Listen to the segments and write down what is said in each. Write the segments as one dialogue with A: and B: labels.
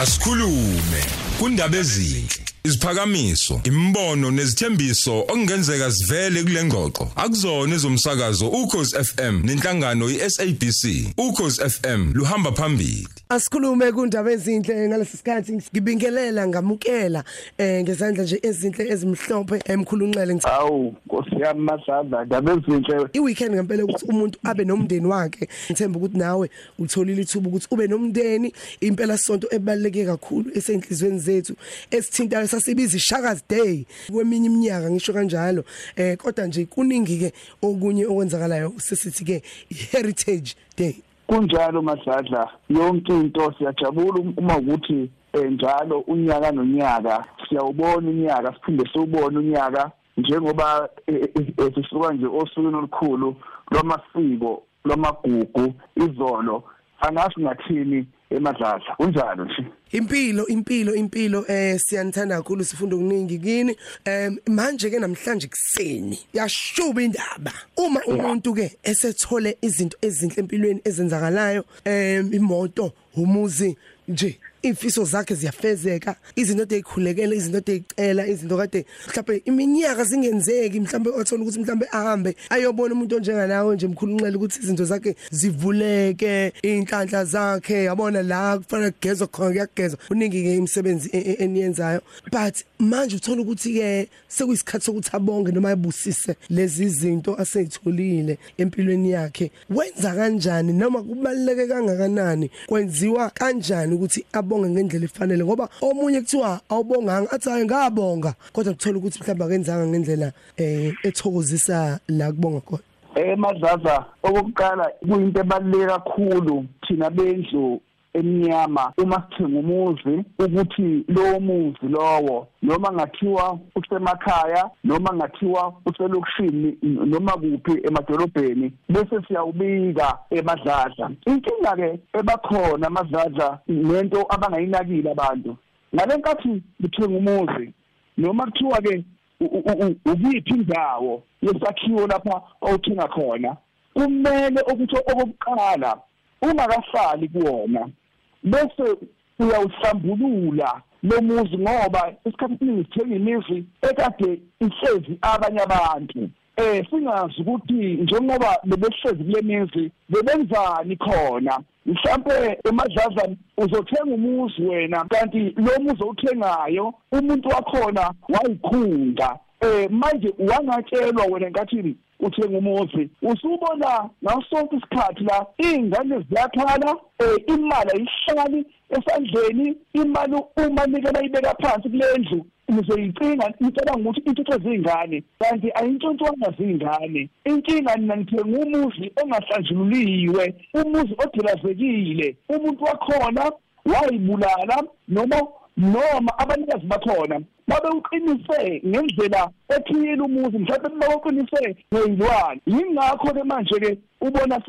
A: asikhulume kundaba ezinhle. Isiphakamiso imbono nezithembiso okungenzeka sivele kule ngxoxo akuzona ezomsakazo ukhozi FM nenhlangano iSABC ukhozi FM luhamba phambili.
B: Asikhulume kundaba ezinhle ngalesi sikhathi. Ngibingelela ngamukela eh ngezandla nje ezinhle ezimhlophe emkhulunqele
C: Awu Nkosi yami Masadla ndaba ezinhle.
B: Iweekend ngempela ukuthi umuntu abe nomndeni wakhe. Ngithemba ukuthi nawe utholile ithuba ukuthi ube nomndeni. Impela sonto ebaleke kakhulu esenhlizweni zethu esithinta sasibiza ishakazi day. Kweminye iminyaka ngisho kanjalo eh kodwa nje kuningi ke okunye okwenzakalayo sesithi ke heritage day.
C: Kunjalo Masadla yonke into siyajabula uma ukuthi njalo unyaka nonyaka siyawubona unyaka siphinde siwubone unyaka njengoba sisuka nje osukwini olukhulu lwamasiko lwamagugu izolo angazi ngathini? Emadlala kunjalo nje?
B: Impilo impilo impilo eh siyanithanda kakhulu sifunda okuningi kini. Em manje ke namhlanje kuseni yashuba indaba. Uma umuntu ke esethole izinto ezinhle empilweni ezenzakalayo em imoto umuzi nje imfiso zakhe ziyafezeka izinto ezikhulekela izinto ezicela izinto kade mhlawumbe iminyaka zingenzeki mhlawumbe othola ukuthi mhlawumbe ahambe ayobona umuntu onjenganawe nje mkhulunxele ukuthi izinto zakhe zivuleke inhlanhla zakhe yabona la kufanele kugezwe khona kuyagezwa. Uningi ke imisebenzi eniyenzayo. But manje uthola ukuthi ke sekuyisikhathi sokuthi abonge noma ayibusise lezi zinto aseyitholile empilweni yakhe. Wenza kanjani noma kubaleke kangakanani? Kwenziwa kanjani ukuthi abonge ngendlela efanele ngoba omunye kuthiwa awubonganga athi hayi ngabonga. Kodwa uthola ukuthi mhlawumbe akenzanga ngendlela eh ethokozisa la kubonga khona.
C: Eh madlaza okokuqala kuyinto ebaluleke kakhulu thina bendlu emnyama uma sithenga umuzi ukuthi lowo muzi lowo noma ngathiwa usemakhaya noma ngathiwa uselokishini noma kuphi emadolobheni bese siyawubika emadladla. Inkinga ke ebakhona amadladla nento abangayinakile abantu. Ngalenkathi ngithenga umuzi noma kuthiwa ke ukuyiphi indawo yesakhiwo lapha awuthenga khona kumele ukuthi okokuqala ungakahlali kuwona. Bese uyawuhlambulula lo muzi ngoba isikhathi esiningi sithenga imizi ekade ihlezi abanye abantu. Eh singazi ukuthi njengoba bebehlezi kule mizi bebenzani khona? Mhlambe emadlaza uzothenga umuzi wena kanti lo muzi owuthengayo umuntu wakhona wayikhunda eh manje wangatshelwa wena ngathi uthenga umuzi usubona ngasonke isikhathi la ingane ziyakhala eh imali ayihlali esandleni imali uma nikela ibeka phansi kulendlu nizoyicinga nicabanga ukuthi intutho zingane. Kanti ayintshontshwanga zingane. Inkinga nina nithenga umuzi ongahlanjululiwe umuzi odilazekile umuntu wakhona wayibulala noma noma abanikazi bakhona babe uqinise ngendlela ethile umuzi mhlawumbe bawuqinise ngeyilwane yingakho ke manje ke ubona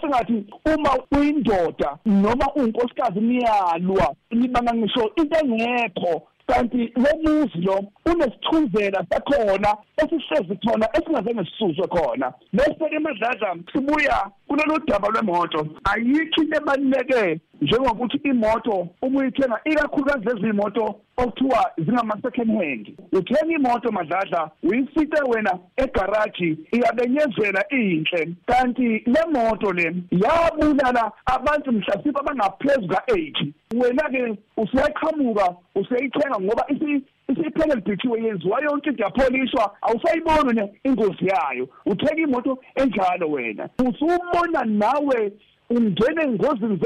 C: sengathi uma uyindoda noma uyinkosikazi niyalwa nibanga ngisho into engekho. Kanti lo muzi lo unesithunzela sakhona esihlezi khona esingazange sisuzwe khona. Bese ke madladla sibuya kulolu daba lwemoto ayikho into ebaluleke njengokuthi imoto uma uyithenga ikakhulukazi lezi imoto okuthiwa zingama second hand uthenga imoto madladla uyifite wena egaraji iyabenyezela inhle. Kanti le moto le yabulala abantu mhlawumbe abangaphezulu ka8 wena ke usiyaqhamuka usiyithenga ngoba isi isiphele libhithiwe yenziwa yonke into yapholishwa awusayiboni ne ingozi yayo. Uthenga imoto enjalo wena. Usubona nawe ungena engozini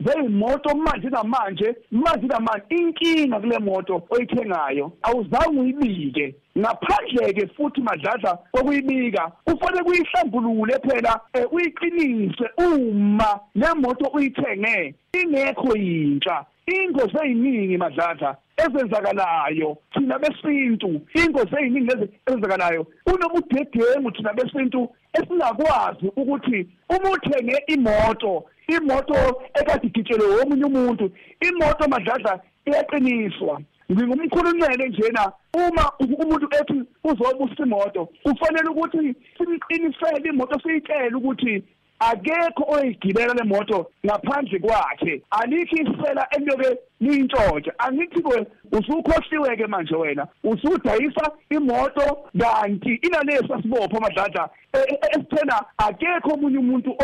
C: zeyimoto manje namanje manje namanje inkinga kule moto oyithengayo. Awuzange uyibike. Ngaphandle ke futhi madladla okuyibika ufanele kuyihlambulule phela uyiqinise uma le moto uyithenge. Ingekho yintsha. Ingozi eziningi madladla. Ezenzakalayo thina besintu ingozi eziningi lezi ezenzakalayo unobudedengu thina besintu esingakwazi ukuthi uma uthenge imoto imoto ekade igitshelwe omunye umuntu imoto madladla iyaqiniswa. Ngingumkhulumele njena uma umuntu ethi uzobusa imoto kufanele ukuthi simqinisele imoto siyitshele ukuthi akekho oyigibela le moto ngaphandle kwakhe. Alikho isela eliyoke liyintshontshe angithi ke usukhohliwe ke manje wena. Usudayisa imoto kanti inalesi asibopha amadlada e, e, esithena akekho omunye umuntu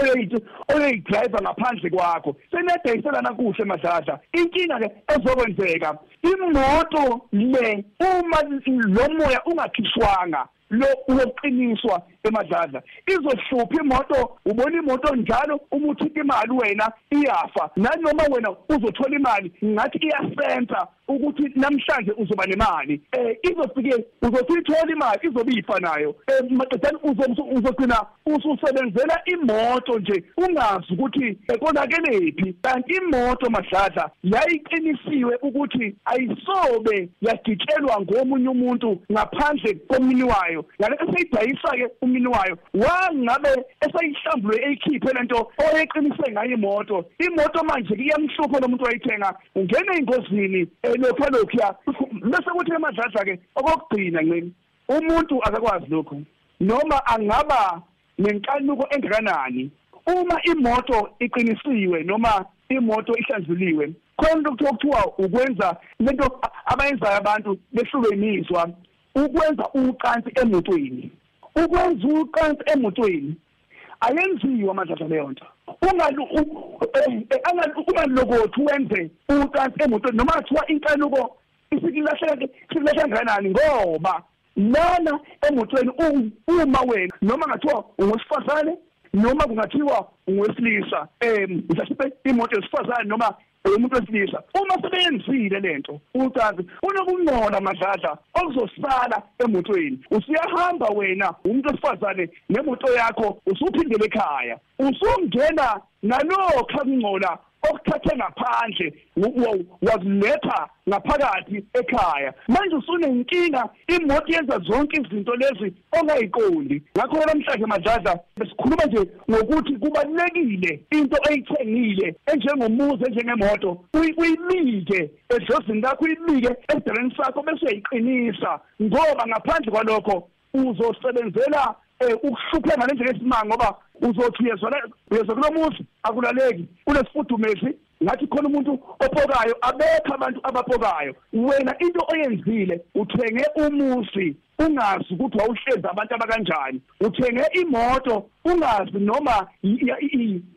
C: oyoyidriver ngaphandle kwakho. Senedayiselana kuhle madlada inkinga ke ezokwenzeka imoto le uma lo moya ungakhishwanga lo uyoqiniswa emadladla izohlupha imoto ubona imoto njalo uma uthinta imali wena iyafa. Nanoma wena uzothola imali ngathi iyasenta ukuthi namhlanje uzoba nemali. Eh izofike uzothi ithola imali izobe ifa nayo. Eh maqedani uzogcina ususebenzela imoto nje ungazi ukuthi konakelephi kanti imoto madladla yayiqinisiwe ukuthi ayisobe yagitshelwa ngomunye umuntu ngaphandle komini wayo ngale eseyidayisa ke umini wayo wangabe eseyihlambulwe eyikhiphe lento oyeqinise ngayo imoto. Imoto manje iyamhlupha lo muntu wayithenga ungena engozini lokho lokho bese kuthi emadladla ke okugcina nqini umuntu akakwazi lokho noma angaba nenkanuko engakanani. Uma imoto iqinisiwe noma imoto ihlanzuliwe khona ukuthi okuthiwa ukwenza lento abayenzayo abantu behlube imizwa ukwenza ucansi emotweni. Ukwenza ucansi emotweni ayenziwa amadlala leyo nto ungalokothi wenze ucansi emotweni noma kuthiwa inkanuko isikulahla sikulahla kangakanani ngoba lana emotweni uma wena noma ngathiwa ungosifazane noma kungathiwa ungowesilisa um mhlawumbe imoto yesifazane noma umuntu wesilisa uma sebeyenzile lento ucazi unokungcola madladla okuzosala emotweni. Usiyahamba wena umuntu wesifazane nemoto yakho usuphindele ekhaya. Usungena nalokho kungcola okuthathe ngaphandle wakuletha ngaphakathi ekhaya. Manje usunenkinga imoto yenza zonke izinto lezi ongayiqondi. Ngakho namhlanje madladla besikhuluma nje ngokuthi kubalekile into oyithengile enjengomuzi enjengemoto. Uyibike edlozini lakho uyibike esidalweni sakho bese uyayiqinisa. Ngoba ngaphandle kwalokho uzosebenzela ukuhlupheka ngendlela esimanga ngoba uzothi uyezwa uyezwa kulomuzi akulaleki kunesifudumezi ngathi khona umuntu opokayo abekho abantu abapokayo. Wena into oyenzile uthenge umusi ungazi ukuthi wawuhlenza abantu abakanjani. Uthenge imoto ungazi noma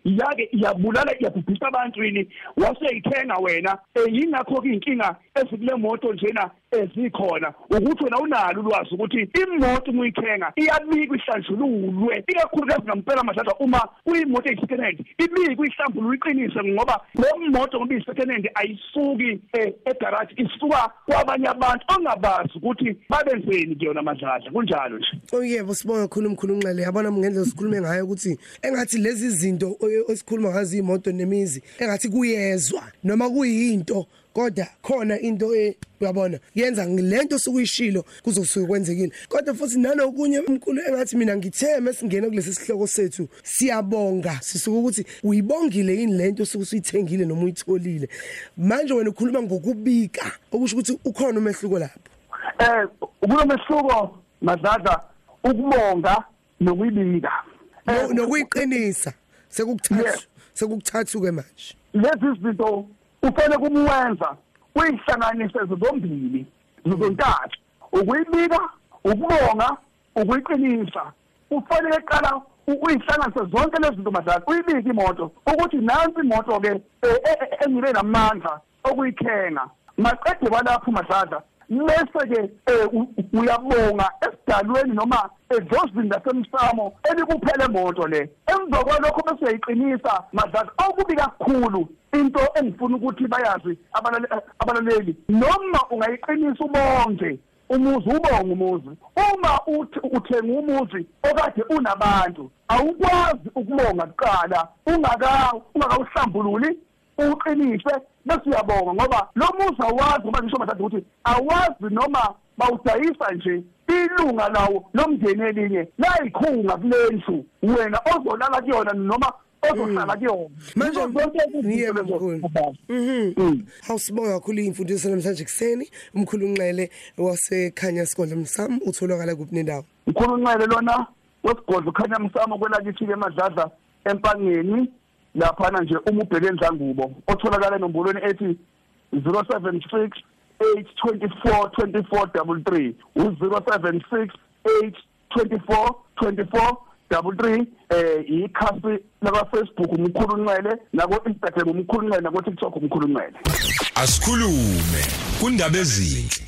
C: yake yabulala yabhubhisa abantu yini waseyithenga wena yingakho ke inkinga ezikule moto njena ezikhona ukuthi wena unalo ulwazi ukuthi imoto uyithenga iyabikwa ihlanjululwe ikakhulukazi ngampela madlala uma uyimoto eyisecond hand ibikwa ihlambululwe iqinise ngoba lo moto ngoba iyisecond ayisuki egarage isuka kwabanye abantu ongabazi ukuthi babenzeni kuyona madlala. Kunjalo nje.
B: Yebo sibonga kakhulu umkhulu unxele yabona ngendlela sikhulume ngayo ukuthi engathi lezi zinto esikhuluma ngazo imoto nemizi engathi kuyezwa noma kuyinto kodwa khona into uyabona yenza lento sokuyishilo kuzosuke kwenzekile. Kodwa futhi nanokunye umkhulu engathi mina ngithe mesingena kulesi sihloko sethu siyabonga sisuka ukuthi uyibongile yini lento sokusuyithengile noma uyitholile. Manje wena ukhuluma ngokubika okusho ukuthi ukhona umehluko lapho.
C: Eh kulomehluko madladla ukubonga nokuyibika.
B: Nokuyiqinisa. Sekukuthathu sekukuthathu ke manje.
C: Lezi zinto ufanele kumwenza uyihlanganise zombili zontathu ukuyibika ukubonga ukuyiqinisa. Ufanele eqala uyihlanganise zonke lezi zinto madala uyibike imoto ukuthi nansi imoto ke engibe namandla okuyithenga. Maqede balapho madladla bese ke uyabonga esidalweni noma edlozini lasemsamo elikuphele emoto le? Emva kwalokho bese uyayiqinisa madlala okubi kakhulu into engifuna ukuthi bayazi abalaleli. Noma ungayiqinisa ubonke umuzi ubonga umuzi. Uma uthi uthenga umuzi okade unabantu awukwazi ukubonga kuqala ungaka ungakawuhlambululi uqinise bese uyabonga ngoba lo muzi awazi ngoba ngisho mathatha ukuthi awazi noma bawudayisa nje ilunga lawo lomndeni elinye layikhunga kulendlu wena ozolala kuyona noma ozohlala kuyona.
B: Manje yebo mhm awusibonga kakhulu. imfundiso namhlanje kuseni umkhulu unxele wasekhanya sigodla msam utholakala kuphi nendawo?
C: Mkhulu unxele lona wesigodlo khanya msamo kwelakithi ke madladla empangeni. Laphana nje uma ubheke endlangubo otholakala enombolweni ethi 076 824 2433 u076 824 24 double 3 eh ikhasi la Facebook umkhulu Ncwele nako Instagram umkhulu Ncwele nako TikTok umkhulu Ncwele.
A: Asikhulume kundaba ezinhle.